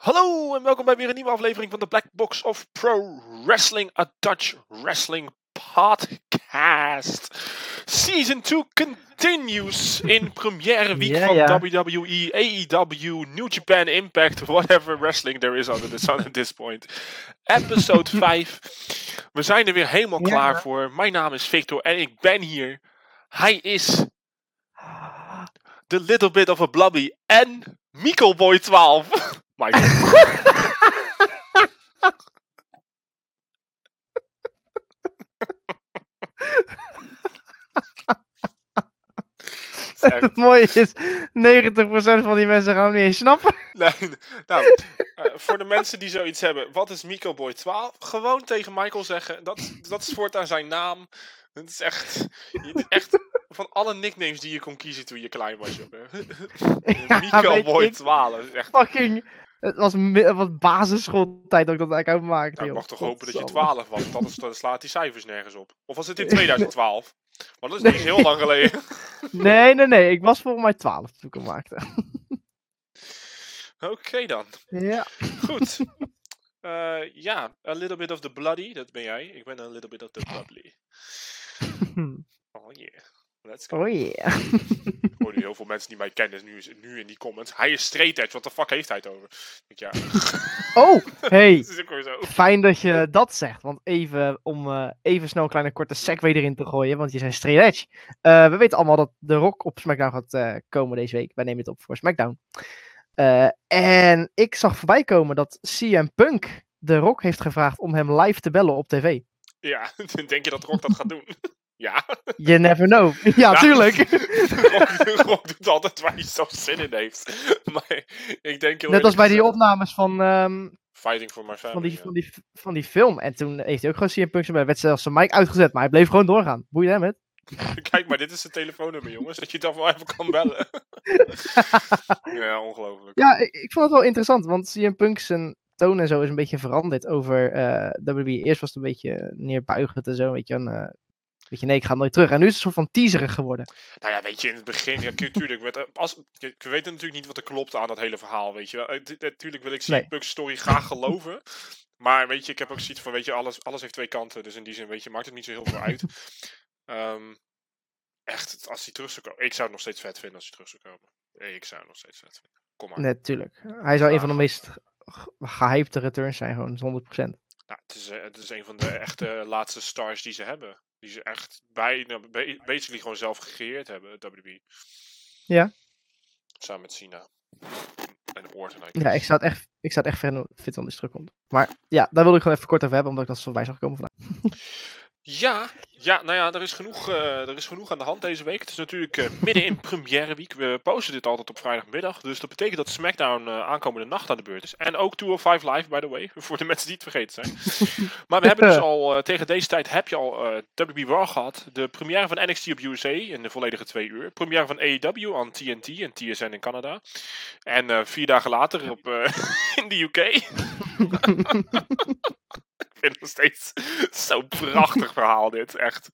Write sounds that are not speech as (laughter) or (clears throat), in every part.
Hallo en welkom bij weer een nieuwe aflevering van de Black Box of Pro Wrestling, a Dutch Wrestling Podcast. Season 2 continues in première week van. WWE, AEW, New Japan Impact, whatever wrestling there is under the sun at this point. Episode (laughs) 5. We zijn er weer helemaal klaar voor. Mijn naam is Victor en ik ben hier. Hij is the little bit of a blubby en Mikkel Boy 12. (laughs) Michael. (laughs) Echt, Het mooie is, 90% van die mensen gaan hem niet eens snappen. nee, (laughs) nou, eh, voor de mensen die zoiets hebben, wat is Mikkel Boy 12? Gewoon tegen Michael zeggen, dat, dat is voortaan zijn naam. Het is echt, echt van alle nicknames die je kon kiezen toen je klein was, jongen. (laughs) Ja, Mikkel weet Boy ik. 12, dat is echt Fucking, het was, mi- het was basisschooltijd dat ik dat eigenlijk maakte. Nou, ik mag toch hopen dat je Godsamme. 12 was, want anders dan slaat die cijfers nergens op. Of was het in (laughs) 2012? Want dat is niet heel lang geleden. (laughs) (laughs) Nee, nee, nee. Ik was volgens mij 12 toen ik hem maakte. Oké dan. Ja. Goed. Eh, ja, a little bit of the bloody, dat ben jij. Ik ben a little bit of the bubbly. Oh yeah. Let's go. Oh yeah. Ik hoor nu heel veel mensen die mij kennen nu, nu in die comments. Hij is straight edge, wat de fuck heeft hij het over? Ik denk, ja, (laughs) Oh, hey. (laughs) dat. Fijn dat je dat zegt. Want even om eh, even snel een kleine korte segue erin te gooien. Want je zei straight edge. Eh, we weten allemaal dat The Rock op SmackDown gaat eh, komen deze week. Wij nemen het op voor SmackDown. En ik zag voorbij komen dat CM Punk The Rock heeft gevraagd om hem live te bellen op tv. Ja, (laughs) denk je dat Rock dat gaat doen? Ja, You never know. (laughs) Ja, tuurlijk. (laughs) Rock, Rock doet altijd waar hij zo zin in heeft. (laughs) Maar ik denk heel Net als bij die opnames van, ehm, Fighting for my family. van, die, ja. van, die, van die film. En toen heeft hij ook gewoon CM Punk zijn werd zelfs zijn mic uitgezet. Maar hij bleef gewoon doorgaan. Boeien hem het. Kijk maar, dit is het telefoonnummer, jongens. Dat je het dan wel even kan bellen. ja, ongelooflijk. Ja, ik, ik vond het wel interessant, want CM Punk zijn toon en zo is een beetje veranderd over eh WWE. Eerst was het een beetje neerbuigend en zo, een beetje een, eh, beetje nee, ik ga nooit terug. En nu is het een soort van teaserig geworden. Nou ja, weet je, in het begin, ja, natuurlijk, als, we weten natuurlijk niet wat er klopt aan dat hele verhaal, weet je wel. Eh, Natuurlijk wil ik Nee. CM Punk's story graag geloven. Maar weet je, ik heb ook zoiets van, weet je, alles, alles heeft twee kanten. Dus in die zin, weet je, maakt het niet zo heel veel uit. Ehm, echt, als hij terug zou komen. Ik zou het nog steeds vet vinden als hij terug zou komen. Nee, ik zou het nog steeds vet vinden. Kom maar. Natuurlijk. Hij zou een van de meest ge- gehypte returns zijn, gewoon 100%. Nou, het, is, eh, het is een van de echte laatste stars die ze hebben. Die ze echt bijna, ba- basically gewoon zelf gecreëerd hebben, WWE. Ja. Samen met Cena. En Orton. Ja, ik zou het echt, ik zou het echt hij terugkomt. Maar ja, daar wilde ik gewoon even kort over hebben, omdat ik dat zo bij zag komen vandaag. (laughs) Ja, ja, nou ja, er is, genoeg, eh, er is genoeg aan de hand deze week. Het is natuurlijk eh, midden in première week. We posten dit altijd op vrijdagmiddag. Dus dat betekent dat SmackDown eh, aankomende nacht aan de beurt is. En ook 205 Live, by the way. (laughs) Voor de mensen die het vergeten zijn. (laughs) maar we hebben dus al, tegen deze tijd heb je al WWE Raw gehad. De première van NXT op USA in de volledige twee uur. Première van AEW aan TNT en TSN in Canada. En vier dagen later op, (laughs) in de UK. Vind het nog steeds (laughs) zo'n prachtig verhaal dit. Echt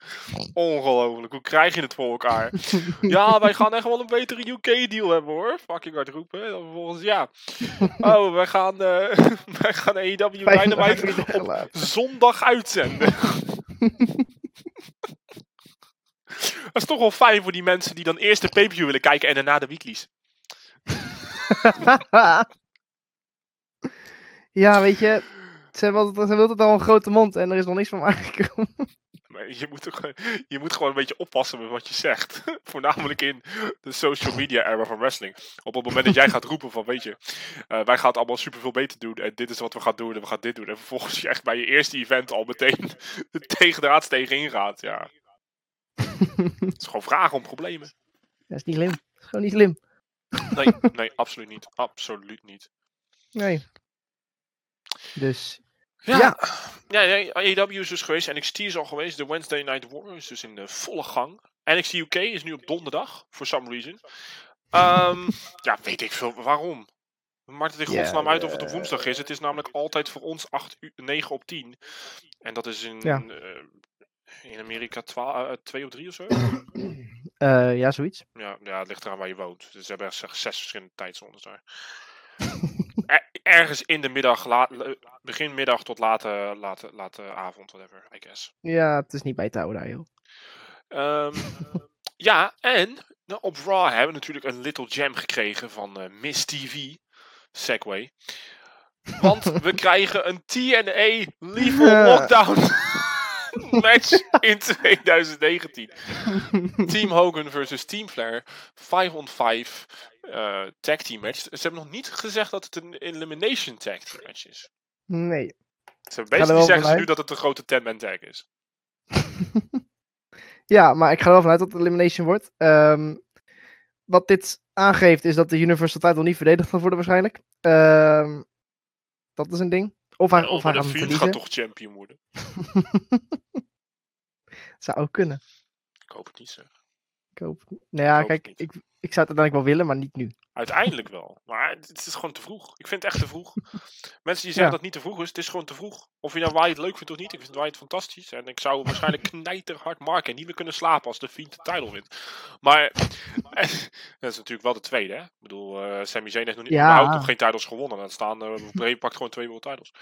ongelooflijk. Hoe krijg je het voor elkaar? (laughs) Ja, wij gaan echt wel een betere UK-deal hebben hoor. Fucking hard roepen. En dan vervolgens, ja. (laughs) Oh, wij gaan, eh wij gaan AEW Dynamite op zondag uitzenden. Dat is toch wel fijn voor die mensen die dan eerst de pay-per-view willen kijken en daarna de weeklies. ja, weet je, ze hebben altijd, ze hebben altijd al een grote mond en er is nog niks van aangekomen. Maar je moet, ook, gewoon- je moet gewoon een beetje oppassen met wat je zegt. (laughs) Voornamelijk in de social media era van wrestling. Op het moment dat jij gaat roepen van, weet je, eh, wij gaan het allemaal superveel beter doen. En dit is wat we gaan doen en we gaan dit doen. En vervolgens je echt bij je eerste event al meteen (laughs) tegendraads tegenin gaat. Ja, het is gewoon vragen om problemen. Dat is niet slim. Dat is gewoon niet slim. Nee, nee, absoluut niet. Absoluut niet. Nee. Dus, Ja, Ja. ja. ja, AEW is dus geweest. NXT is al geweest. De Wednesday Night War is dus in de volle gang. NXT UK is nu op donderdag, for some reason. Ehm, (laughs) ja, weet ik veel waarom. Maakt het in godsnaam uit of het op eh, woensdag is. Het is namelijk altijd voor ons 8 uur, 9 op 10. En dat is in, Ja. eh, in Amerika 12, 2 of 3 of zo. (clears throat) eh, ja, zoiets. Ja, ja, het ligt eraan waar je woont. Dus ze hebben zes verschillende tijdzones daar. (laughs) Ergens in de middag, la, le- begin middag tot late, late, late avond, whatever, I guess. Ja, het is niet bij daar, joh. Ehm, ja, en nou, op Raw hebben we natuurlijk een little gem gekregen van eh, Miss TV. Segway. Want we (laughs) krijgen een TNA Lethal. (laughs) Lockdown (laughs) match in 2019. (laughs) Team Hogan versus Team Flair. 5 on 5 eh, tag team match. Ze hebben nog niet gezegd dat het een elimination tag team match is. Nee. Ze basically wel zeggen ze nu dat het een grote 10-man tag is. (laughs) Ja, maar ik ga er wel vanuit dat het elimination wordt. Ehm, wat dit aangeeft is dat de Universal title niet verdedigd gaat worden waarschijnlijk. Ehm, dat is een ding. Of hij, of hij gaat gaat toch champion worden. Zou ook kunnen. Ik hoop het niet zeg. Ik hoop het niet. Nou ja, het kijk, ik, ik zou het uiteindelijk wel willen, maar niet nu. Uiteindelijk wel. Maar het is gewoon te vroeg. Ik vind het echt te vroeg. Mensen die zeggen Ja. dat het niet te vroeg is, het is gewoon te vroeg. Of je nou Wyatt leuk vindt of niet, ik vind Wyatt fantastisch. En ik zou waarschijnlijk (laughs) knijterhard marken en niet meer kunnen slapen als de Fiend de title wint. Maar (laughs) dat is natuurlijk wel de tweede, hè. Ik bedoel, eh Sami Zayn heeft nog, niet, Ja. nog geen titles gewonnen. Dan staan, uh, pakt gewoon twee world titles. (laughs)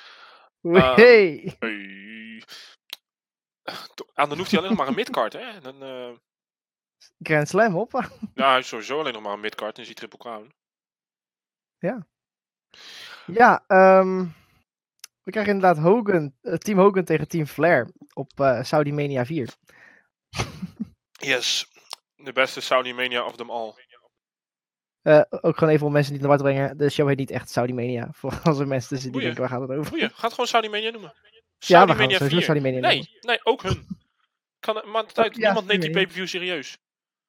Ehm, Hey. Hey. En dan hoeft hij alleen nog maar een midcard, hè. En dan, eh, Grand Slam op. (laughs) ja, hij is sowieso alleen nog maar een midcard en is hij triple crown. Ja, ehm, we krijgen inderdaad Hogan, eh, Team Hogan tegen Team Flair op eh, Saudi Mania 4. (laughs) Yes. De beste Saudi Mania of them all. Ook gewoon even om mensen niet naar wat brengen. De show heet niet echt Saudi Mania. (laughs) Voor als er mensen tussen die denken, waar gaat het over? Goeie, ga het gewoon Saudi Mania noemen. Ja, we gaan het sowieso 4. Saudi Mania noemen. Nee, nee, ook hun. Kan, maar het uit, ja, niemand neemt die pay-per-view serieus.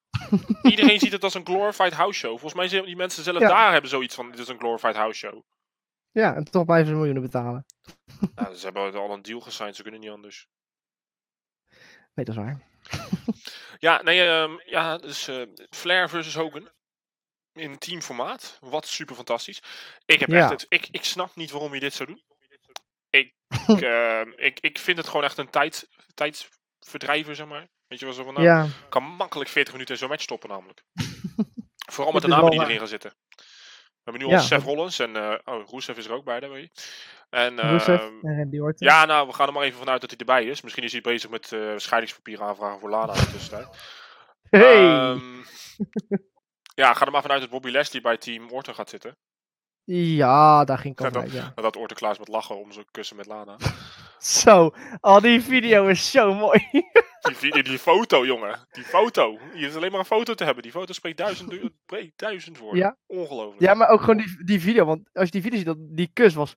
(laughs) Iedereen ziet het als een glorified house show. Volgens mij zijn die mensen zelf Ja. daar hebben zoiets van, dit is een glorified house show. Ja, en toch blijven ze miljoenen betalen. Nou, ze hebben al een deal gesigned, ze kunnen niet anders. Nee, dat is waar. (laughs) Ja, nee, ehm, ja, dus eh, Flair versus Hogan. In teamformaat. Wat super fantastisch. Ik, heb Ja. echt het, ik, ik snap niet waarom je dit zou doen. Ik, (laughs) ehm, ik, ik vind het gewoon echt een tijd, tijdsverdrijver, zeg maar. Weet je wel zo van, nou, ja, kan makkelijk 40 minuten in zo'n match stoppen namelijk. (laughs) Vooral met de namen die erin gaan zitten. We hebben nu Ja, al Seth Rollins en uh, oh, Rusev is er ook bij, daar weet je. En Rusev ehm, en Randy Orton. ja, nou, we gaan er maar even vanuit dat hij erbij is. Misschien is hij bezig met eh scheidingspapier aanvragen voor Lana in de tussentijd. Hey! Ehm, ja, ga er maar vanuit dat Bobby Leslie bij Team Orton gaat zitten. Ja, daar ging ik Ja, (laughs) dat- ja. Dat Orton klaar is met lachen om zijn kussen met Lana. (laughs) Zo, al die video is zo mooi. (laughs) Die, die foto, jongen. Die foto. Je is alleen maar een foto te hebben. Die foto spreekt duizend, duizend woorden. Ja. Ongelooflijk. ja, maar ook gewoon die, die video, want als je die video ziet, dat, die kus was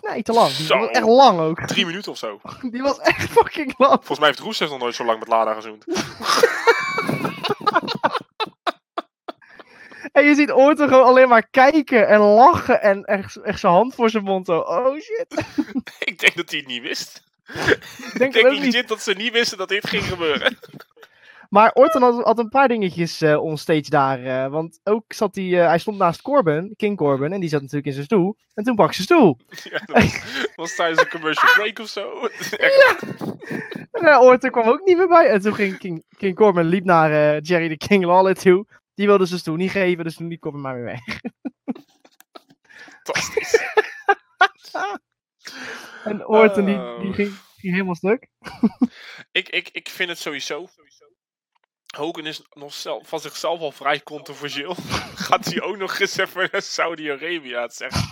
knijt te lang. Die Zo. was echt lang ook. Drie minuten of zo. Die was echt fucking lang. Volgens mij heeft Roesef nog nooit zo lang met Lana gezoend. En je ziet Orton gewoon alleen maar kijken en lachen en echt, echt zijn hand voor zijn mond. Zo. Oh shit. (laughs) Ik denk dat hij het niet wist. Ik denk ook niet. legit dat ze niet wisten dat dit ging gebeuren. Maar Orton had, had een paar dingetjes eh onstage daar. eh, want ook zat hij, eh, hij stond naast Corbin, King Corbin, en die zat natuurlijk in zijn stoel. En toen brak zijn stoel. (laughs) Ja, dat was, was tijdens een commercial break of zo. (laughs) Echt, En Orton kwam ook niet meer bij. En toen ging King, King Corbin liep naar Jerry de King Lawler toe. Die wilde zijn stoel niet geven, dus toen liep Corbin maar weer weg. fantastisch. (laughs) En Orton die, die Oh. ging, ging helemaal stuk. (laughs) Ik, ik, ik vind het sowieso. Hogan is nog zelf, van zichzelf al vrij controversieel. (laughs) Gaat hij ook nog eens even naar Saudi-Arabië? Echt-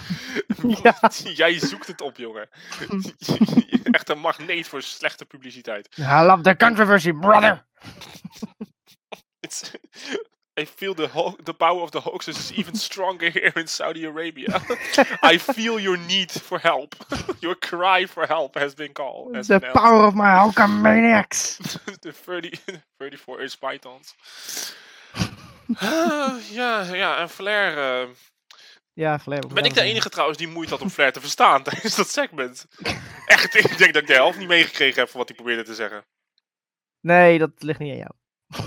Ja. Jij zoekt het op, jongen. Echt een magneet voor slechte publiciteit. I love the controversy, brother. It's, I feel the, ho- the power of the hoax is even stronger (laughs) here in Saudi Arabia. (laughs) I feel your need for help. (laughs) Your cry for help has been called. has The been power of my Hulkamaniacs. 30, 34 inch pythons. Ah, ja, ja, en Flair. eh, Ja, Flair. ben ik de enige trouwens die moeite had om Flair te verstaan tijdens dat segment? Echt, ik denk dat ik de helft niet meegekregen heb van wat hij probeerde te zeggen. Nee, dat ligt niet aan jou. (laughs)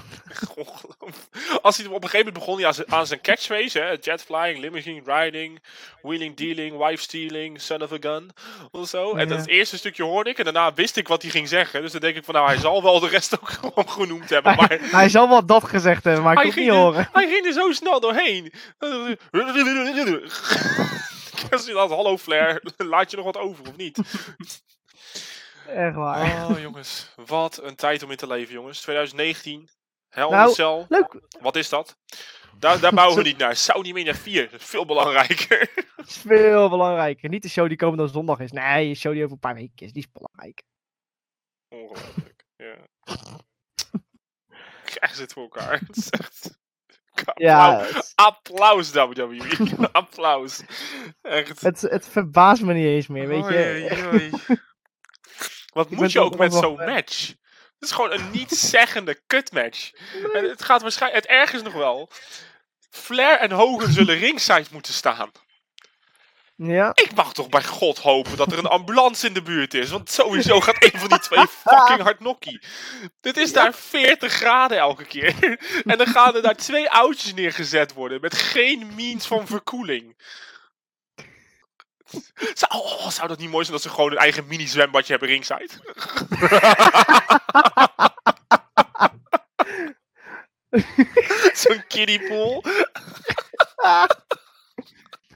Als hij op een gegeven moment begon hij aan zijn, aan zijn catchphrase, hè, jet flying, limousine riding, wheeling dealing, wife stealing, son of a gun, of zo. En dat eerste stukje hoorde ik en daarna wist ik wat hij ging zeggen. Dus dan denk ik van nou, hij zal wel de rest ook (laughs) gewoon genoemd hebben. Maar Hij zal wel dat gezegd hebben, maar ik Hij kon niet er, horen. hij ging er zo snel doorheen. (laughs) Als je dat, hallo Flair, laat je nog wat over of niet? Echt waar. Oh jongens, wat een tijd om in te leven jongens. 2019, Hell in Nou, Cell. Leuk. Wat is dat? Daar, daar bouwen we (laughs) niet naar. Saudi Mania 4, dat is veel belangrijker. is veel belangrijker. Niet de show die komende zondag is. Nee, de show die over een paar weken is. Die is belangrijk. Ongelooflijk, ja. (laughs) Krijgen ze het voor elkaar. (laughs) Het is echt... Ja, Applaus, het, applaus WWE. applaus. Echt. het, het verbaast me niet eens meer, weet je. Oei, oei, oei. Wat moet je ook met zo'n match? Het is gewoon een niet-zeggende (laughs) kutmatch. En het gaat waarschijnlijk... Het erg is nog wel... Flair en Hogan zullen ringside moeten staan. Ja. Ik mag toch bij God hopen dat er een ambulance in de buurt is. Want sowieso gaat een van die (laughs) twee fucking hard nokkie. Dit is daar 40 graden elke keer. (laughs) En dan gaan er daar twee oudjes neergezet worden. Met geen means van verkoeling. (laughs) Zou, oh, zou dat niet mooi zijn dat ze gewoon een eigen mini-zwembadje hebben ringside? (laughs) Zo'n kiddiepool. (laughs)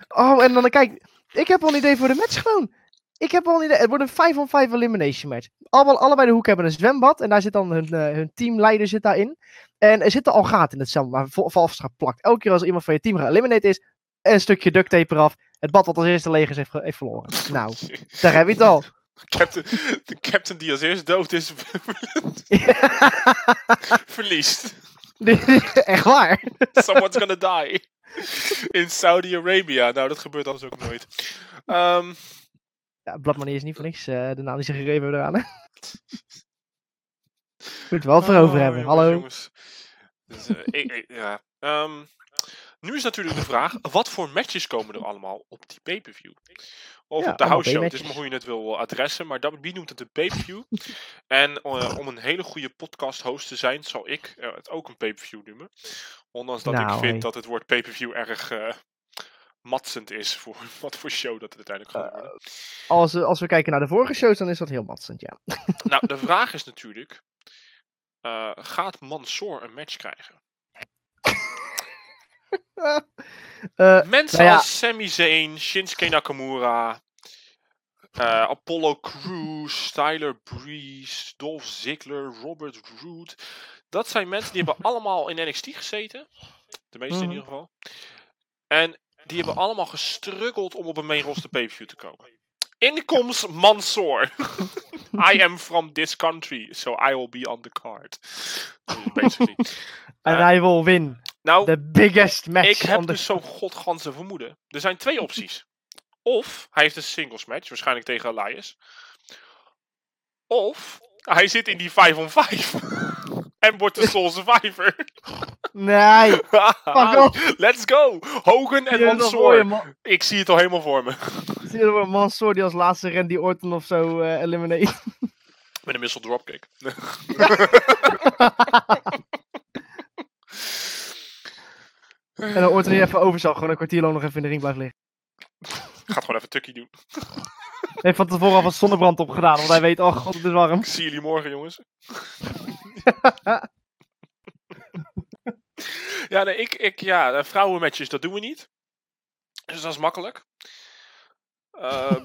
Oh, en dan kijk, ik heb al een idee voor de match gewoon. Ik heb al een idee. Het wordt een 5 on 5 elimination match. Allemaal, allebei de hoeken hebben een zwembad. En daar zit dan hun, eh, hun teamleider zit daarin. En er zitten al gaten in het zwembad, waar vol- vast geplakt. Elke keer als iemand van je team geëlimineerd is, een stukje duct tape eraf. Het bad wat als eerste leeg is, heeft, heeft verloren. Nou, daar heb je het al. (laughs) Captain, de captain die als eerst dood is, (laughs) verliest. (laughs) Echt waar. Someone's gonna die. In Saudi Arabia. Nou, dat gebeurt anders ook nooit. Ehm, Ja, Bladmanie is niet voor niks eh, de naam die ze gegeven hebben eraan. hè. Moet er wel voor over oh, hebben. jongens, Hallo. jongens. Dus, eh, ik- ik- ja. Ehm, nu is natuurlijk de vraag, wat voor matches komen er allemaal op die pay-per-view? Of Ja, op de house show, het is maar hoe je het wil adressen, maar wie noemt het een pay-per-view? (laughs) en eh, om een hele goede podcast host te zijn, zal ik eh, het ook een pay-per-view noemen. Ondanks dat ik Nou, vind hey. dat het woord pay-per-view erg eh, matsend is voor (laughs) wat voor show dat het uiteindelijk gaat worden. Als, we- als we kijken naar de vorige shows, dan is dat heel matsend, ja. Nou, de (laughs) vraag is natuurlijk, eh, gaat Mansoor een match krijgen? (laughs) Eh, Mensen Nou ja. als Sami Zayn, Shinsuke Nakamura, eh, Apollo Crews, Tyler Breeze, Dolph Ziggler, Robert Roode. Dat zijn mensen die hebben allemaal in NXT gezeten. De meeste in Mhm. ieder geval. En die hebben allemaal gestruggeld om op een main roster pay-per-view te komen. Inkomst Mansoor. (laughs) I am from this country, so I will be on the card. Basically. (laughs) en eh, hij wil win. Nou, The biggest match ik heb the... dus zo'n godganse vermoeden. Er zijn twee opties. Of hij heeft een singles match, waarschijnlijk tegen Elias. Of hij zit in die 5 on 5. en wordt de (laughs) Soul Survivor. Nee, (laughs) fuck off. Let's go! Hogan en Mansoor. man- Ik zie het al helemaal voor me. zie je Mansoor die als laatste Randy Orton of zo eh eliminate. Met een missile dropkick. (laughs) en dan Orton die even overzag, gewoon een kwartier lang nog even in de ring blijft liggen. Gaat gewoon even tukkie doen. Heeft van tevoren alvast zonnebrand opgedaan, want hij weet, oh god, het is warm. Ik zie jullie morgen, jongens. (laughs) ja, nee, ik, ik, ja, eh, vrouwenmatches, dat doen we niet. Dus dat is makkelijk. Ehm,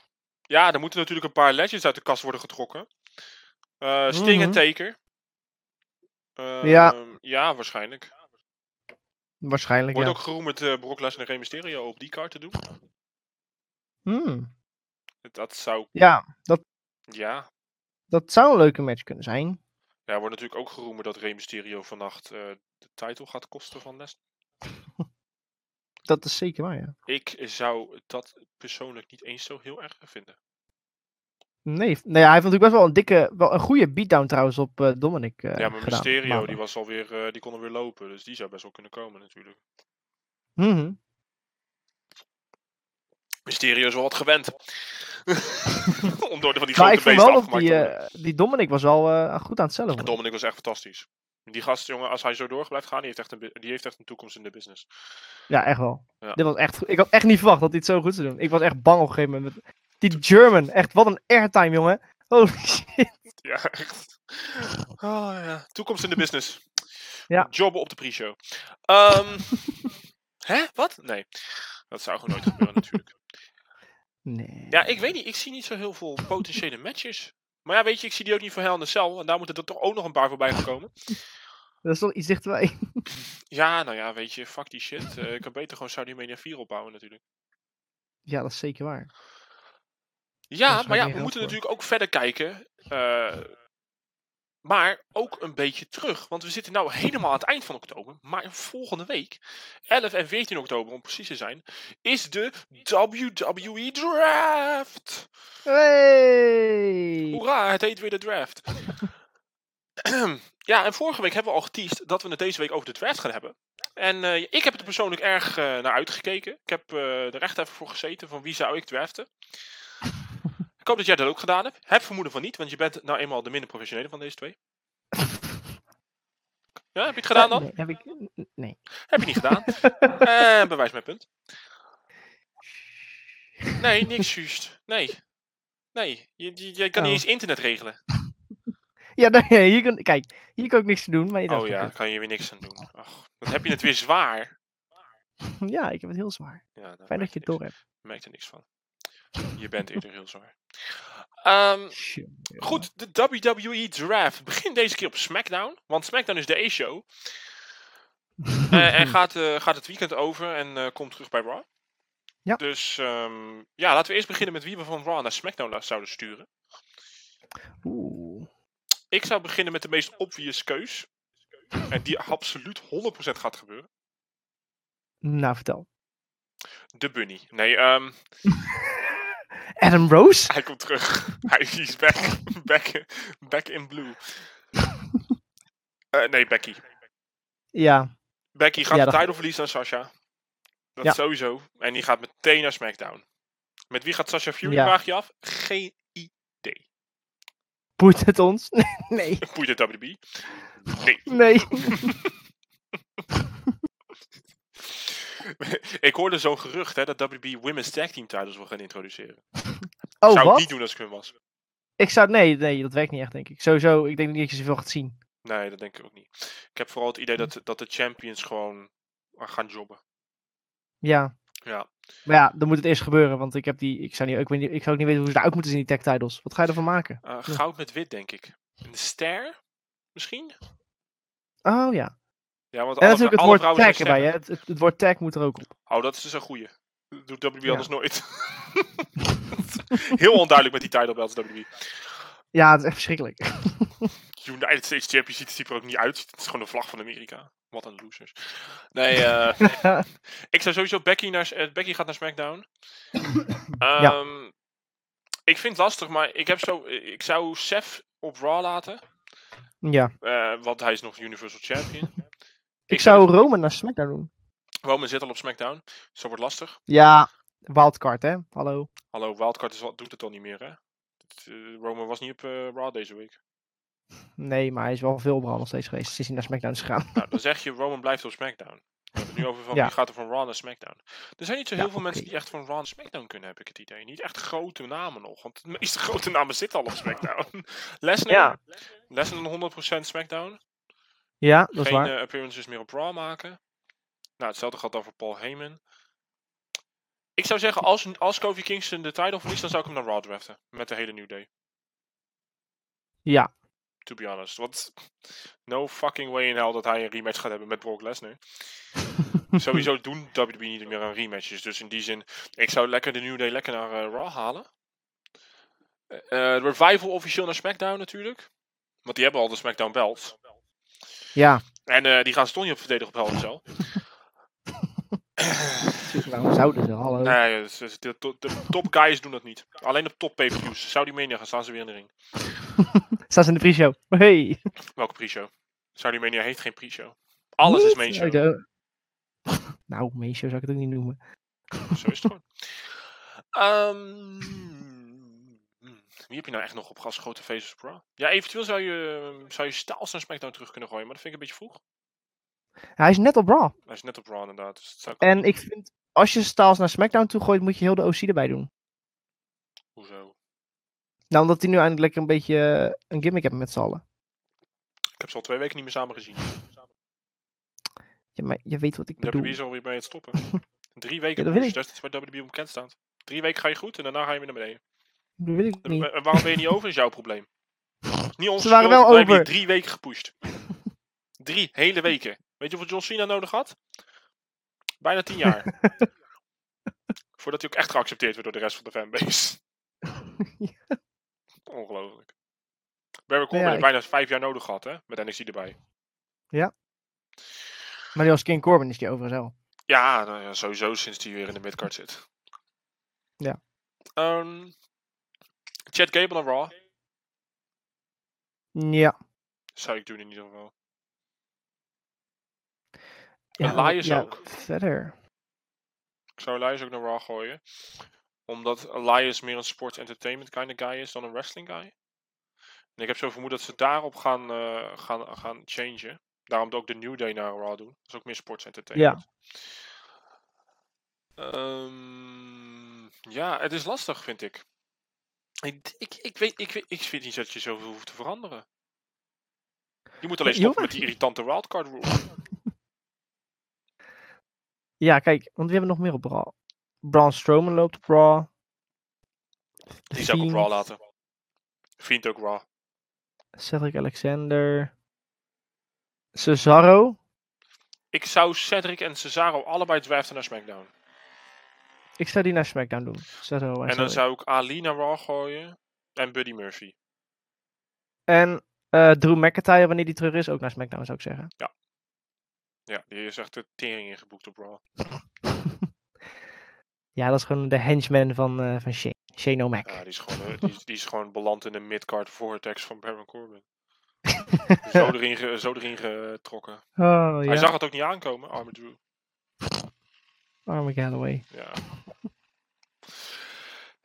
(laughs) ja, er moeten natuurlijk een paar legends uit de kast worden getrokken. Eh, Sting en Mhm. Taker. Ja. Ehm, Ja, waarschijnlijk. Waarschijnlijk, Wordt ja. ook geroemd uh, Brock Lesnar en Rey Mysterio op die kaart te doen. Hmm. Dat zou, Ja, dat, ja. dat zou een leuke match kunnen zijn. Ja, wordt natuurlijk ook geroemd dat Rey Mysterio vannacht eh, de titel gaat kosten van Lesnar. Dat is zeker waar, ja. Ik zou dat persoonlijk niet eens zo heel erg vinden. Nee, nee hij heeft natuurlijk best wel een dikke, wel een goede beatdown trouwens op eh, Dominic eh ja, maar gedaan. Mysterio maandag. die was alweer, eh die kon alweer lopen, dus die zou best wel kunnen komen natuurlijk. Mhm. Mysterio is wel wat gewend. (laughs) Om door de van die Maar grote beesten afgemaakt die, te worden. die Dominic was wel eh, goed aan het cellen. En Dominic was echt fantastisch. Die gast, jongen, als hij zo door blijft gaan, die heeft echt een, die heeft echt een toekomst in de business. Ja, echt wel. Ja. Dit was echt, ik had echt niet verwacht dat hij het zo goed zou doen. Ik was echt bang op een gegeven moment. Die German, echt wat een airtime, jongen. Holy (laughs) shit. Ja, echt. Oh, ja. Toekomst in de business. (laughs) Ja. Jobben op de pre-show. Ehm, (laughs) hè? Wat? Nee. Dat zou gewoon nooit gebeuren natuurlijk. Nee. Ja, ik weet niet. Ik zie niet zo heel veel potentiële matches. Maar ja, weet je, ik zie die ook niet voor Hell in Cell. En daar moeten er toch ook nog een paar voorbij gekomen. Dat is toch iets dichterbij. Ja, nou ja, weet je, fuck die shit. Eh, ik kan beter gewoon Saudi Mania 4 opbouwen natuurlijk. Ja, dat is zeker waar. Ja, maar ja, we moeten voor. natuurlijk ook verder kijken. eh, maar ook een beetje terug. Want we zitten nu helemaal aan het eind van oktober. Maar volgende week, 11 en 14 oktober om precies te zijn, is de WWE Draft. Hey! Hoera, het heet weer de draft. ja, en vorige week hebben we al geteased dat we het deze week over de draft gaan hebben. En eh, ik heb er persoonlijk erg eh, naar uitgekeken. Ik heb eh er echt even voor gezeten van wie zou ik draften. Ik hoop dat jij dat ook gedaan hebt. Heb vermoeden van niet, want je bent nou eenmaal de minder professionele van deze twee. (laughs) Ja, heb je het gedaan dan? Nee, heb ik... Nee. Heb je niet gedaan. (laughs) En bewijs mijn punt. Nee, niks (laughs) juist. Nee. Nee, je, je, je kan Oh. niet eens internet regelen. Ja, nee, hier kan, kijk, hier kan ik niks te doen. Maar je Oh ja, kan je weer niks aan doen. Ach, dan heb je het weer zwaar. Ja, ik heb het heel zwaar. Ja, Fijn dat merk je het door hebt. merkt er niks van. Je bent eerder heel zwaar. Ehm, goed, de WWE Draft begint deze keer op SmackDown. Want SmackDown is de A-show. (laughs) Eh, en gaat, eh, gaat het weekend over en eh, komt terug bij Raw. Ja. Dus ehm, ja, laten we eerst beginnen met wie we van Raw naar SmackDown zouden sturen. Oeh. Ik zou beginnen met de meest obvious keus. En die absoluut 100% gaat gebeuren. Nou, vertel. De Bunny. Nee, ehm, (laughs) Adam Rose? hij komt terug. (laughs) hij is back, back, back in blue. Eh, nee, Becky. Ja. Becky gaat Ja, de dat- title verliezen aan Sasha. Dat Ja. sowieso. En die gaat meteen naar SmackDown. Met wie gaat Sasha Fury, Ja. vraag je af? Geen idee. Boeit het ons? (laughs) Nee. Boeit het WWE? Nee. Nee. (laughs) (laughs) ik hoorde zo'n gerucht hè, dat WWE Women's Tag Team titles wil gaan introduceren. (laughs) Oh, zou ik wat? niet doen als ik hun was. Ik zou... Nee, nee, dat werkt niet echt, denk ik. Sowieso, ik denk niet dat je zoveel gaat zien. Nee, dat denk ik ook niet. Ik heb vooral het idee dat, dat de champions gewoon gaan jobben. Ja. Ja. Maar ja, dan moet het eerst gebeuren, want ik heb die... Ik zou, niet, ik, weet niet, ik zou ook niet weten hoe ze eruit moeten zien, die tech titles. Wat ga je ervan maken? Eh, goud met wit, denk ik. Een ster? Misschien? Oh ja. Ja, want En natuurlijk het woord tag erbij, hè. Het, het, het woord tag moet er ook op. Oh, dat is dus een goeie. Dat doet WWE Ja. anders nooit. (laughs) Heel onduidelijk met die title belts WWE. Ja, het is echt verschrikkelijk. (laughs) United States Championship ziet er ook niet uit. Het is gewoon de vlag van Amerika. Wat een losers. Nee, eh, (laughs) ik zou sowieso Becky naar eh, Becky gaat naar SmackDown. (coughs) Ehm, Ik vind het lastig, maar ik heb zo, ik zou Seth op Raw laten, ja. eh, want hij is nog Universal Champion. Ik zou Roman naar SmackDown doen. Roman zit al op SmackDown, dus dat wordt lastig. Ja, wildcard, hè. Hallo. Hallo, Wildcard is, doet het al niet meer, hè? Eh, Roman was niet op eh, Raw deze week. Nee, maar hij is wel veel Raw nog steeds geweest sinds hij naar SmackDown is gegaan. Nou, dan zeg je Roman blijft op SmackDown. We hebben het nu over van (laughs) Ja. wie gaat er van Raw naar SmackDown. Er zijn niet zo heel Ja, veel mensen die echt van Raw naar SmackDown kunnen, heb ik het idee. Niet echt grote namen nog, want de meeste (laughs) grote namen zitten al op SmackDown. (laughs) Lesnar, Ja. Lesnar 100% SmackDown. Ja, dat is Geen waar. eh, appearances meer op Raw maken. Nou, hetzelfde geldt dan voor Paul Heyman. Ik zou zeggen, als, als Kofi Kingston de title verliest, dan zou ik hem naar Raw draften. Met de hele New Day. Ja. To be honest. Want (laughs) no fucking way in hell dat hij een rematch gaat hebben met Brock Lesnar. (laughs) Sowieso doen WWE niet meer aan rematches. Dus in die zin, ik zou lekker de New Day lekker naar eh, Raw halen. Eh, Revival officieel naar SmackDown natuurlijk. Want die hebben al de SmackDown belts. Ja. En eh, die gaan ze toch niet op verdedigen op Cell. Waarom zouden ze? Hallo. Nee, dus- dus de, de, de top guys doen dat niet. Alleen op top pay-per-views. Saudi Mania gaan staan ze weer in de ring. (laughs) Staan ze in de pre-show. Hey. Welke pre-show? Saudi Mania heeft geen pre-show. Alles is main Oh, show. de- (laughs) Nou, main show zou ik het ook niet noemen. Zo is het gewoon. (laughs) Ehm, wie heb je nou echt nog op als grote faces op Raw? Ja, eventueel zou je, zou je Styles naar SmackDown terug kunnen gooien, maar dat vind ik een beetje vroeg. Hij is net op Raw. Hij is net op Raw inderdaad. Dus dat zou ik En ik vind, als je Styles naar SmackDown toe gooit, moet je heel de OC erbij doen. Hoezo? Nou, omdat hij nu eindelijk lekker een beetje eh, een gimmick heeft met z'n allen. Ik heb ze al twee weken niet meer samen gezien. Ja, maar je weet wat ik bedoel. WWE is alweer bij het stoppen. (laughs) Drie weken Ja, dat ik. dat is bij WWE onbekend staat. Drie weken ga je goed en daarna ga je weer naar beneden. Dat weet ik niet. En en waarom ben je niet over, is jouw probleem. Niet ons Ze waren wel wij hebben over. drie weken gepusht. (laughs) drie hele weken. Weet je hoeveel John Cena nodig had? Bijna tien jaar. (laughs) Voordat hij ook echt geaccepteerd werd door de rest van de fanbase. (laughs) Ongelooflijk. Barry Corbin ja, heeft bijna vijf jaar nodig gehad, hè? Met NXT erbij. Maar die als King Corbin is die overigens wel. Ja, nou ja, sowieso sinds hij weer in de midcard zit. Ja. Ehm Chad Gable en Raw. Ja. Zou ik doen in ieder geval. ja Elias ja, ook. Verder. Ik zou Elias ook naar Raw gooien. Omdat Elias meer een sports entertainment kind of guy is dan een wrestling guy. En ik heb zo vermoed dat ze daarop gaan, eh, gaan, gaan changen. Daarom ook de New Day naar Raw doen. Dat is ook meer sports entertainment. Ehm, ja, het is lastig, vind ik. Ik, ik, ik, weet, ik, weet, ik vind niet dat je zoveel hoeft te veranderen. Je moet alleen stoppen met die irritante wildcard rule. (laughs) Ja, kijk, want we hebben nog meer op Raw. Braun Strowman loopt op Raw. Die zou ik op Raw laten. Fiend ook Raw. Cedric Alexander. Cesaro. Ik zou Cedric en Cesaro allebei draften naar SmackDown. Ik zou die naar SmackDown doen. Cesaro en, En dan zou ik Ali naar Raw gooien. En Buddy Murphy. En eh, Drew McIntyre, wanneer die terug is, ook naar SmackDown zou ik zeggen. Ja, die is echt de tering ingeboekt op Raw. (laughs) Ja, dat is gewoon de henchman van, eh van Shane. Shane O'Mac. Ja, die is gewoon, eh, die, is- die is gewoon beland in de midcard vortex van Baron Corbin. (laughs) zo, erin zo erin getrokken. Oh Hij ja, zag het ook niet aankomen, arme Drew. Arme Galloway. Ja.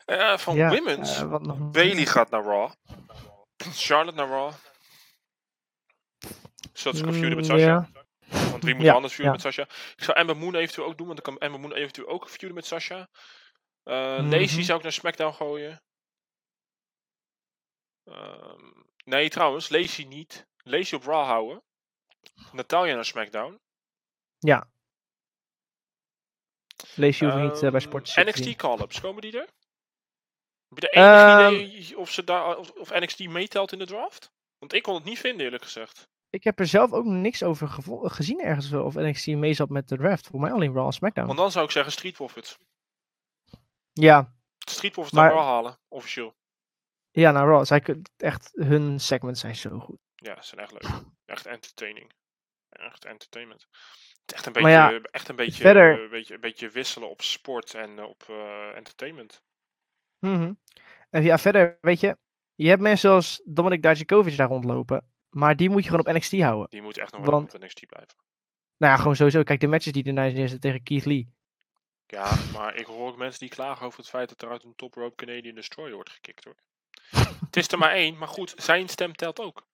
Eh, van Ja, Women's. eh, nog? Bailey gaat naar Raw. Charlotte naar Raw. Zodat ze kan feuden met Mm, Sasha. ja. Want wie moet Ja, anders feuden ja. met Sasha? Ik zou Ember Moon eventueel ook doen, want dan kan Ember Moon eventueel ook feuden met Sasha. Eh Lacey zou ik naar SmackDown gooien. Ehm, nee, trouwens, Lacey niet. Lacey op Raw houden. Natalia naar SmackDown. Lees je hoeft niet eh, bij Ehm, Sport NXT call-ups, komen die er? Heb je de enige Ehm, idee of, ze daar, of, of NXT meetelt in de draft? Want ik kon het niet vinden, eerlijk gezegd. Ik heb er zelf ook niks over gezien ergens wel, of NXT mee zat met de draft. Voor mij alleen Raw en SmackDown. Want dan zou ik zeggen Street Profits. Ja, Street Profits Maar- naar Raw halen, officieel. ja, nou Raw. Zij echt, hun segments zijn zo goed. Ja, ze zijn echt leuk. (laughs) Echt entertaining. Echt entertainment. Echt een beetje, ja, echt een beetje, verder- een beetje, een beetje wisselen op sport en eh, op eh, entertainment. Mhm. En ja, verder, weet je, je hebt mensen zoals Dominic Dijakovic daar rondlopen. Maar die moet je gewoon op NXT houden. Die moet echt nog wel op NXT blijven. Nou ja, gewoon sowieso. Kijk, de matches die er neerzetten tegen Keith Lee. Ja, maar ik hoor ook mensen die klagen over het feit dat er uit een top rope Canadian Destroyer wordt gekikt hoor. (laughs) het is er maar één, maar goed, zijn stem telt ook.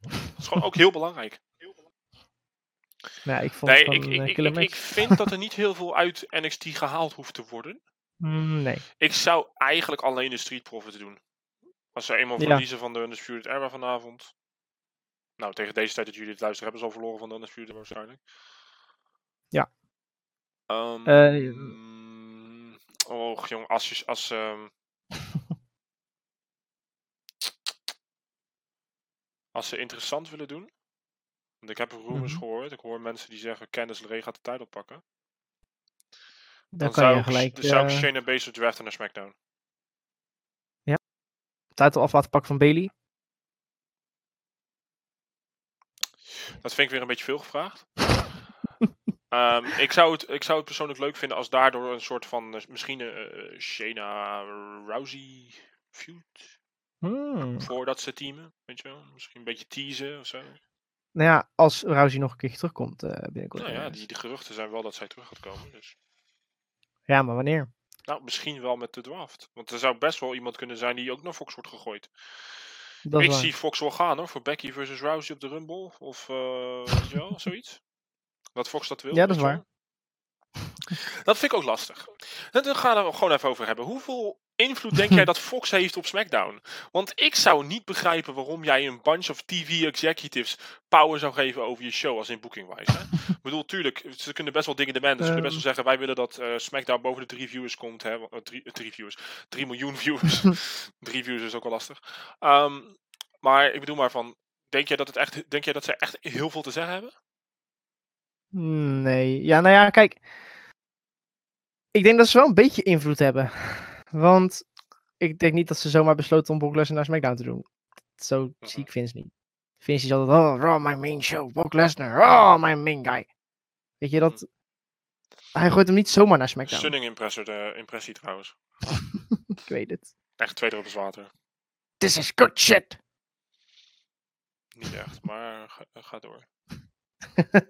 Dat is gewoon ook heel belangrijk. Nou, ik vond Nee, ik, vind dat er (laughs) niet heel veel uit NXT gehaald hoeft te worden. Mm, nee. Ik zou eigenlijk alleen de Street Profits doen. Als ze eenmaal Ja. verliezen van de Undisputed Era vanavond. Nou, tegen deze tijd dat jullie het luisteren hebben ze al verloren van de Undisputed waarschijnlijk. Ja. Eh, mm, och jong, als. Als, ehm, (laughs) als ze interessant willen doen. Want ik heb rumors Mhm. gehoord. Ik hoor mensen die zeggen Candice LeRae gaat de tijd oppakken. Dan Dan kan zou, je ik, gelijk dan zou ik eh, Shayna Baszler draften naar SmackDown. titel af laten pakken van Bailey. Dat vind ik weer een beetje veel gevraagd. (laughs) Ehm, ik, zou het, ik zou het persoonlijk leuk vinden als daardoor een soort van, eh, misschien een Shayna Rousey feud, Hmm. voordat ze teamen, weet je wel. Misschien een beetje teasen of zo. Nou ja, als Rousey nog een keertje terugkomt eh binnenkort. Nou ja, die, die geruchten zijn wel dat zij terug gaat komen. Dus. ja, maar wanneer? Nou, misschien wel met de draft. Want er zou best wel iemand kunnen zijn die ook naar Fox wordt gegooid. Dat ik waar. zie Fox wel gaan hoor, voor Becky versus Rousey op de Rumble. Of eh, wel, (laughs) zoiets. Dat Fox dat wil. Ja, dat is wel. Dat vind ik ook lastig. En Dan gaan we het gewoon even over hebben. Hoeveel invloed denk jij dat Fox heeft op SmackDown? Want ik zou niet begrijpen waarom jij een bunch of TV executives power zou geven over je show als in booking-wise. Ik bedoel, tuurlijk, ze kunnen best wel dingen demanden. Ze kunnen best wel zeggen, wij willen dat eh, SmackDown boven de drie viewers komt. Hè? eh, Drie, drie viewers. Drie miljoen viewers. (laughs) drie viewers is ook wel lastig. Ehm, maar ik bedoel maar van, denk jij dat, het echt, denk jij dat ze echt heel veel te zeggen hebben? Nee. Ja, nou ja, kijk. Ik denk dat ze wel een beetje invloed hebben. Want ik denk niet dat ze zomaar besloten om Brock Lesnar naar SmackDown te doen. Zo zie ik Vince niet. Vince is altijd, oh, Raw, my main show. Brock Lesnar, oh, my main guy. Weet je, dat... Hij gooit hem niet zomaar naar SmackDown. Stunning impressor, de impressie trouwens. (laughs) Ik weet het. Echt twee druppels water. This is good shit. Niet echt, maar ga, ga door. (laughs)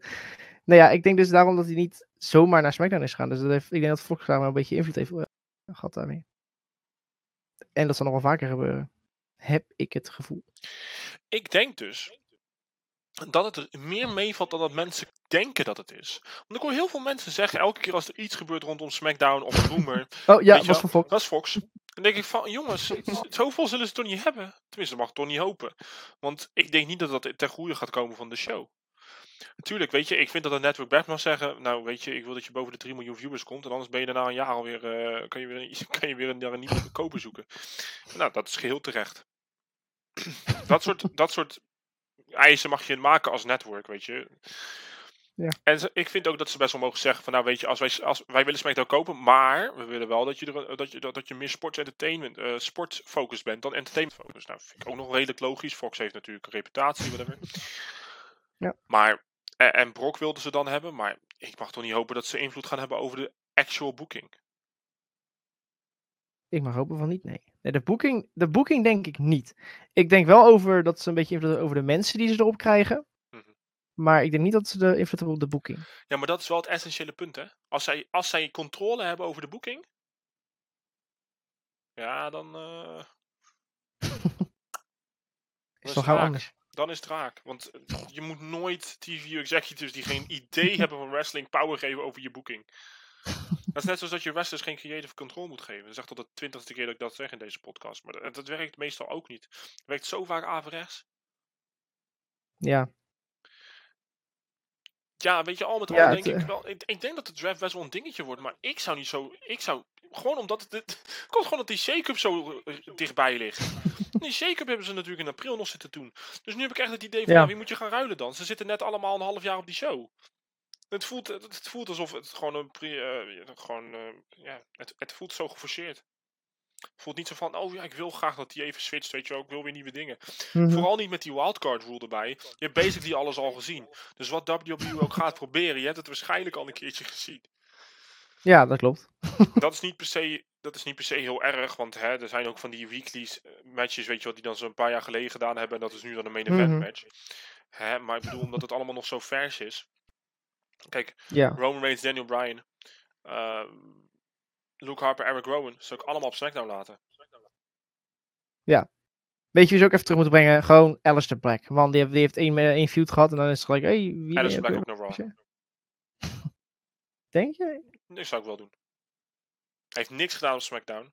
nou ja, ik denk dus daarom dat hij niet zomaar naar SmackDown is gegaan. Dus dat heeft, ik denk dat Fox daar wel een beetje invloed heeft eh, gehad daarmee. En dat zal nog wel vaker gebeuren. Heb ik het gevoel. Ik denk dus dat het er meer meevalt dan dat mensen denken dat het is. Want ik hoor heel veel mensen zeggen, elke keer als er iets gebeurt rondom SmackDown of Rumor, (laughs) Oh ja, je was van Fox. dat is Fox. Dan denk ik van, jongens, zoveel zullen ze toch niet hebben? Tenminste, dat mag ik toch niet hopen. Want ik denk niet dat dat ten goede gaat komen van de show. Natuurlijk, weet je, ik vind dat een network best mag zeggen, nou weet je, ik wil dat je boven de 3 miljoen viewers komt. En anders ben je daarna een jaar alweer, kan je weer, een- (laughs) kan je weer een, een nieuwe koper zoeken. Nou, dat is geheel terecht. (clears throat) dat, soort, dat soort eisen mag je maken als network, weet je. Ja. En ze- ik vind ook dat ze best wel mogen zeggen van nou weet je, als wij, als, wij willen SmackDown kopen, maar we willen wel dat je, er, dat je, dat, dat je meer sports entertainment, eh sportfocus bent dan entertainment focus. Nou, vind ik ook nog redelijk logisch. Fox heeft natuurlijk een reputatie, whatever. Ja. Maar, en, en Brock wilden ze dan hebben, maar ik mag toch niet hopen dat ze invloed gaan hebben over de actual booking. Ik mag hopen van niet, nee. nee de, booking, de booking denk ik niet. Ik denk wel over dat ze een beetje invloed hebben over de mensen die ze erop krijgen. Mhm. Maar ik denk niet dat ze de invloed hebben op de booking. Ja, maar dat is wel het essentiële punt, hè? Als zij, als zij controle hebben over de booking, ja, dan, eh, (laughs) Is toch gauw anders. Dan is het raak. Want eh, je moet nooit TV executives die geen idee (laughs) hebben van wrestling power geven over je booking. Dat is net zoals dat je wrestlers geen creative control moet geven. Dat is echt al de twintigste keer dat ik dat zeg in deze podcast. Maar dat, dat werkt meestal ook niet. Het werkt zo vaak averechts. Ja, Ja, weet je, al met al Ja, denk het, ik eh, wel. Ik, ik denk dat de draft best wel een dingetje wordt. Maar ik zou niet zo. Ik zou. Gewoon omdat het. Komt gewoon dat die shake-up zo eh, dichtbij ligt. Die shake-up hebben ze natuurlijk in april nog zitten doen. Dus nu heb ik echt het idee van. Ja. nou, wie moet je gaan ruilen dan? Ze zitten net allemaal een half jaar op die show. Het voelt, het, voelt alsof het gewoon een. Eh, gewoon, eh, ja, het, het voelt zo geforceerd. Het voelt niet zo van. Oh ja, ik wil graag dat die even switcht. Weet je wel, ik wil weer nieuwe dingen. Mhm. Vooral niet met die wildcard rule erbij. Je hebt basically alles al gezien. Dus wat WWE ook gaat proberen, je hebt het waarschijnlijk al een keertje gezien. Ja dat klopt. (laughs) Dat is niet per se, dat is niet per se heel erg, want hè, er zijn ook van die weekly matches, weet je wat, die dan zo'n paar jaar geleden gedaan hebben. En dat is nu dan een main event Mhm. match. Hè, maar ik bedoel, omdat het allemaal nog zo vers is. Kijk, Ja. Roman Reigns, Daniel Bryan, eh, Luke Harper, Eric Rowan, zou ik allemaal op SmackDown laten. Weet je wie ze ook even terug moeten brengen? Gewoon Alistair Black. Man, die heeft, die heeft één, eh, één feud gehad en dan is het gelijk, hey, wie Alice eh, Black ook naar Raw. (laughs) Denk je? Dat zou ik wel doen. Hij heeft niks gedaan op SmackDown.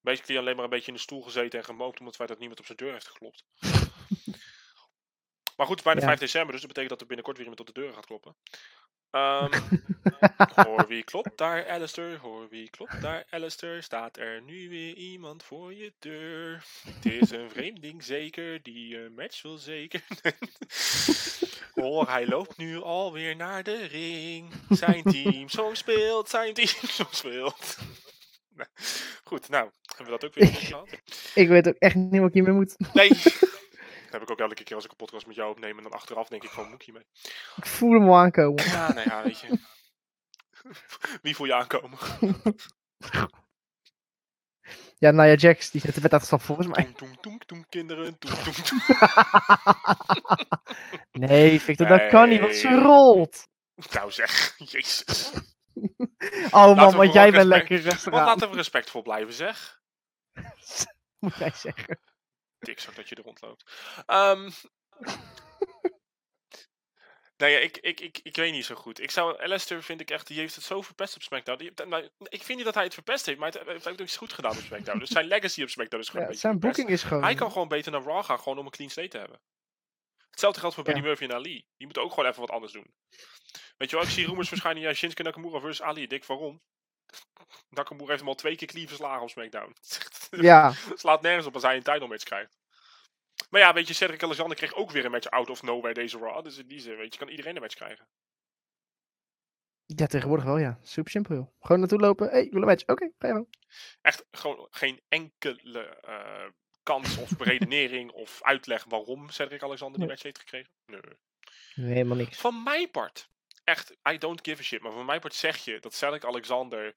Basically alleen maar een beetje in de stoel gezeten en gemoopt omdat het feit dat niemand op zijn deur heeft geklopt. (laughs) maar goed, bijna Ja. 5 december, dus dat betekent dat er binnenkort weer iemand op de deur gaat kloppen. Ehm, (laughs) hoor wie klopt daar, Alistair? Hoor wie klopt daar, Alistair? Staat er nu weer iemand voor je deur? Het is een vreemding zeker, die een match wil zeker. (laughs) Hoor, hij loopt nu alweer naar de ring. Zijn team zo speelt, zijn team (laughs) zo speelt. Goed, nou, hebben we dat ook weer gehad. Ik weet ook echt niet wat ik hiermee moet. Nee. Dat heb ik ook elke keer als ik een podcast met jou opneem en dan achteraf denk ik van, moet ik hiermee? Ik voel hem al aankomen. Ja, nee, ja, weet je. (laughs) Wie voel je aankomen? (laughs) Ja, Nia Jax, die zit de wet uitgestapt volgens mij. Toem, toem, toem, toem, kinderen. Toem, toem, toem. (laughs) Nee, Victor, dat kan niet, want ze rolt. Nou zeg, jezus. Oh man, want jij bent lekker rustig laten we respectvol blijven, zeg. moet jij zeggen. Dik zo dat je er rondloopt. Ehm Nee, ik, ik, ik, ik weet niet zo goed. Ik zou, Alistair vind ik echt, die heeft het zo verpest op SmackDown. Die, nou, ik vind niet dat hij het verpest heeft, maar hij heeft ook iets goed gedaan op SmackDown. Dus zijn legacy op SmackDown is gewoon Ja, zijn boeking is gewoon... Hij kan gewoon beter naar Raw gaan, gewoon om een clean slate te hebben. Hetzelfde geldt voor Ja. Buddy Murphy en Ali. Die moeten ook gewoon even wat anders doen. Weet je wel, ik zie rumors verschijnen, ja, Shinsuke Nakamura versus Ali. Dik, waarom? Nakamura heeft hem al twee keer clean verslagen op SmackDown. (laughs) Ja, slaat nergens op als hij een title match krijgt. Maar ja, weet je, Cedric Alexander kreeg ook weer een match out of nowhere deze Raw. Dus in die zin, weet je, kan iedereen een match krijgen. ja, tegenwoordig wel, ja. Super simpel, joh. Gewoon naartoe lopen. Hé, hey, ik wil een match. Oké, ga je gang. Echt gewoon geen enkele eh, kans of redenering (laughs) of uitleg waarom Cedric Alexander die match heeft gekregen. Nee. Nee, helemaal niks. Van mijn part, echt, I don't give a shit. Maar van mijn part zeg je dat Cedric Alexander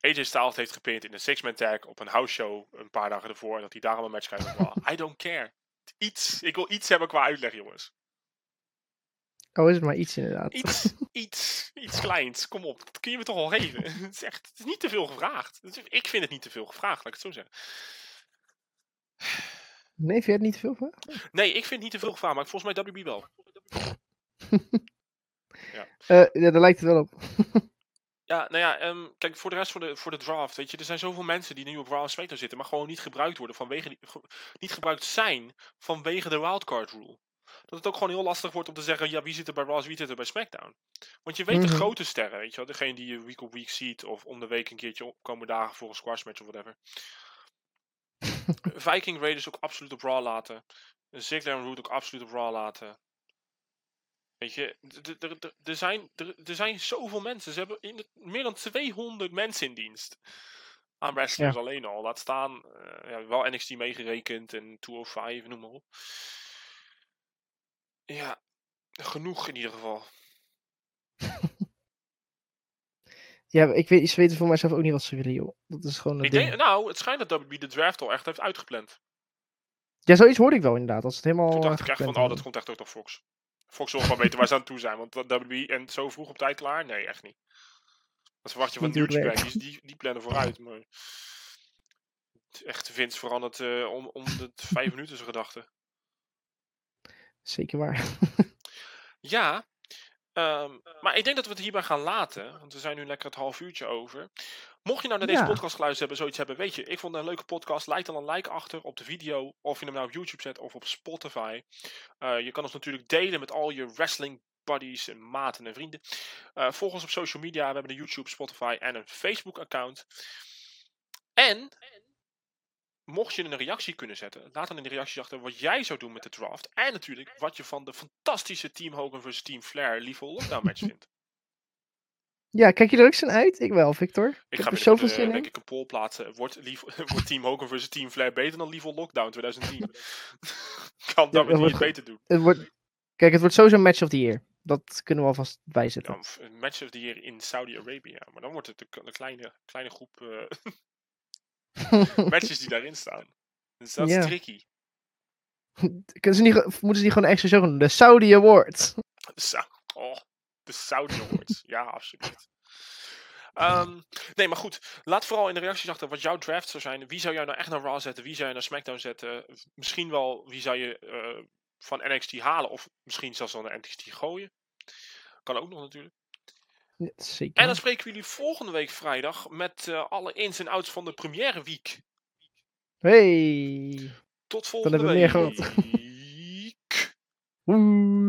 AJ Styles heeft gepind in een six-man tag op een house show een paar dagen ervoor. En dat hij daarom een match krijgt. I don't care. Iets, ik wil iets hebben qua uitleg, jongens. Oh, is het maar iets inderdaad. Iets, iets, iets kleins. Kom op, dat kun je me toch al geven. (laughs) Het is echt, het is niet te veel gevraagd. Ik vind het niet te veel gevraagd, laat ik het zo zeggen. Nee, vind je het niet te veel? Nee, ik vind het niet te veel gevraagd, maar volgens mij WB wel. (laughs) Eh, ja, daar lijkt het wel op. (laughs) Ja, nou ja, ehm, kijk, voor de rest voor de, voor de draft, weet je, er zijn zoveel mensen die nu op Raw en SmackDown zitten, maar gewoon niet gebruikt worden vanwege die, ge- niet gebruikt zijn vanwege de wildcard rule. Dat het ook gewoon heel lastig wordt om te zeggen, ja, wie zit er bij Raw, wie zit er bij SmackDown. Want je weet de Mhm. grote sterren, weet je wel, degene die je week op week ziet, of om de week een keertje opkomen dagen voor een squash match of whatever. (laughs) Viking Raiders ook absoluut op Raw laten. Ziggler en Root ook absoluut op Raw laten. Weet je, er zijn, er zijn zoveel mensen. Ze hebben in de- meer dan 200 mensen in dienst. Aan wrestlers alleen al. Laat staan, eh, ja, wel NXT meegerekend en 205, noem maar op. Ja, genoeg in ieder geval. (laughs) Ja, ik weet, ze weten voor mijzelf ook niet wat ze willen, joh. Dat is gewoon een Ik ding. denk, nou, het schijnt dat WB de draft al echt heeft uitgepland. Ja, zoiets hoorde ik wel inderdaad. Als het helemaal. Toen dacht ik echt van, oh, dat komt echt ook nog Fox. Fox wil gewoon weten waar ze aan toe zijn. Want WB en zo vroeg op tijd klaar? Nee, echt niet. Dat verwacht je van New Japan. Die, die, die plannen vooruit. Maar echt Vince verandert eh, om, om de (laughs) vijf minuten zijn gedachten. Zeker waar. (laughs) Ja, ehm, maar ik denk dat we het hierbij gaan laten. Want we zijn nu lekker het half uurtje over. Mocht je nou naar deze Ja. podcast geluisterd hebben, zoiets hebben, weet je, ik vond het een leuke podcast. Laat dan een like achter op de video. Of je hem nou op YouTube zet of op Spotify. Eh, je kan ons natuurlijk delen met al je wrestling buddies en maten en vrienden. Eh, volg ons op social media. We hebben een YouTube, Spotify en een Facebook account. En mocht je een reactie kunnen zetten, laat dan in de reacties achter wat jij zou doen met de draft. En natuurlijk wat je van de fantastische Team Hogan vs Team Flair Liefde Lockdown match (laughs) vindt. Ja, kijk je er ook zo uit? Ik wel, Victor. Ik, Ik heb ga er zoveel de, zin denk in. ik een poll plaatsen. Wordt, Lief, (laughs) wordt Team Hogan vs Team Flair beter dan Liefde Lockdown 2010? (laughs) (laughs) kan dat dat niet wordt beter doen? Het wordt... Kijk, het wordt sowieso een match of the year. Dat kunnen we alvast bijzetten. Ja, een match of the year in Saudi-Arabië. Maar dan wordt het een, een kleine, kleine groep eh, matches die daarin staan. Dus dat is Ja. tricky. Kunnen ze niet, moeten ze die gewoon extra zo doen? De Saudi Awards. Sa- oh, de Saudi Awards. (laughs) ja, absoluut. Ehm, nee, maar goed. Laat vooral in de reacties achter wat jouw draft zou zijn. Wie zou jij nou echt naar Raw zetten? Wie zou je naar SmackDown zetten? Misschien wel wie zou je eh, van NXT halen? Of misschien zelfs wel naar NXT gooien? Kan ook nog natuurlijk. Zeker. En dan spreken we jullie volgende week vrijdag met eh, alle ins en outs van de première week. Hey. Tot volgende week. (laughs)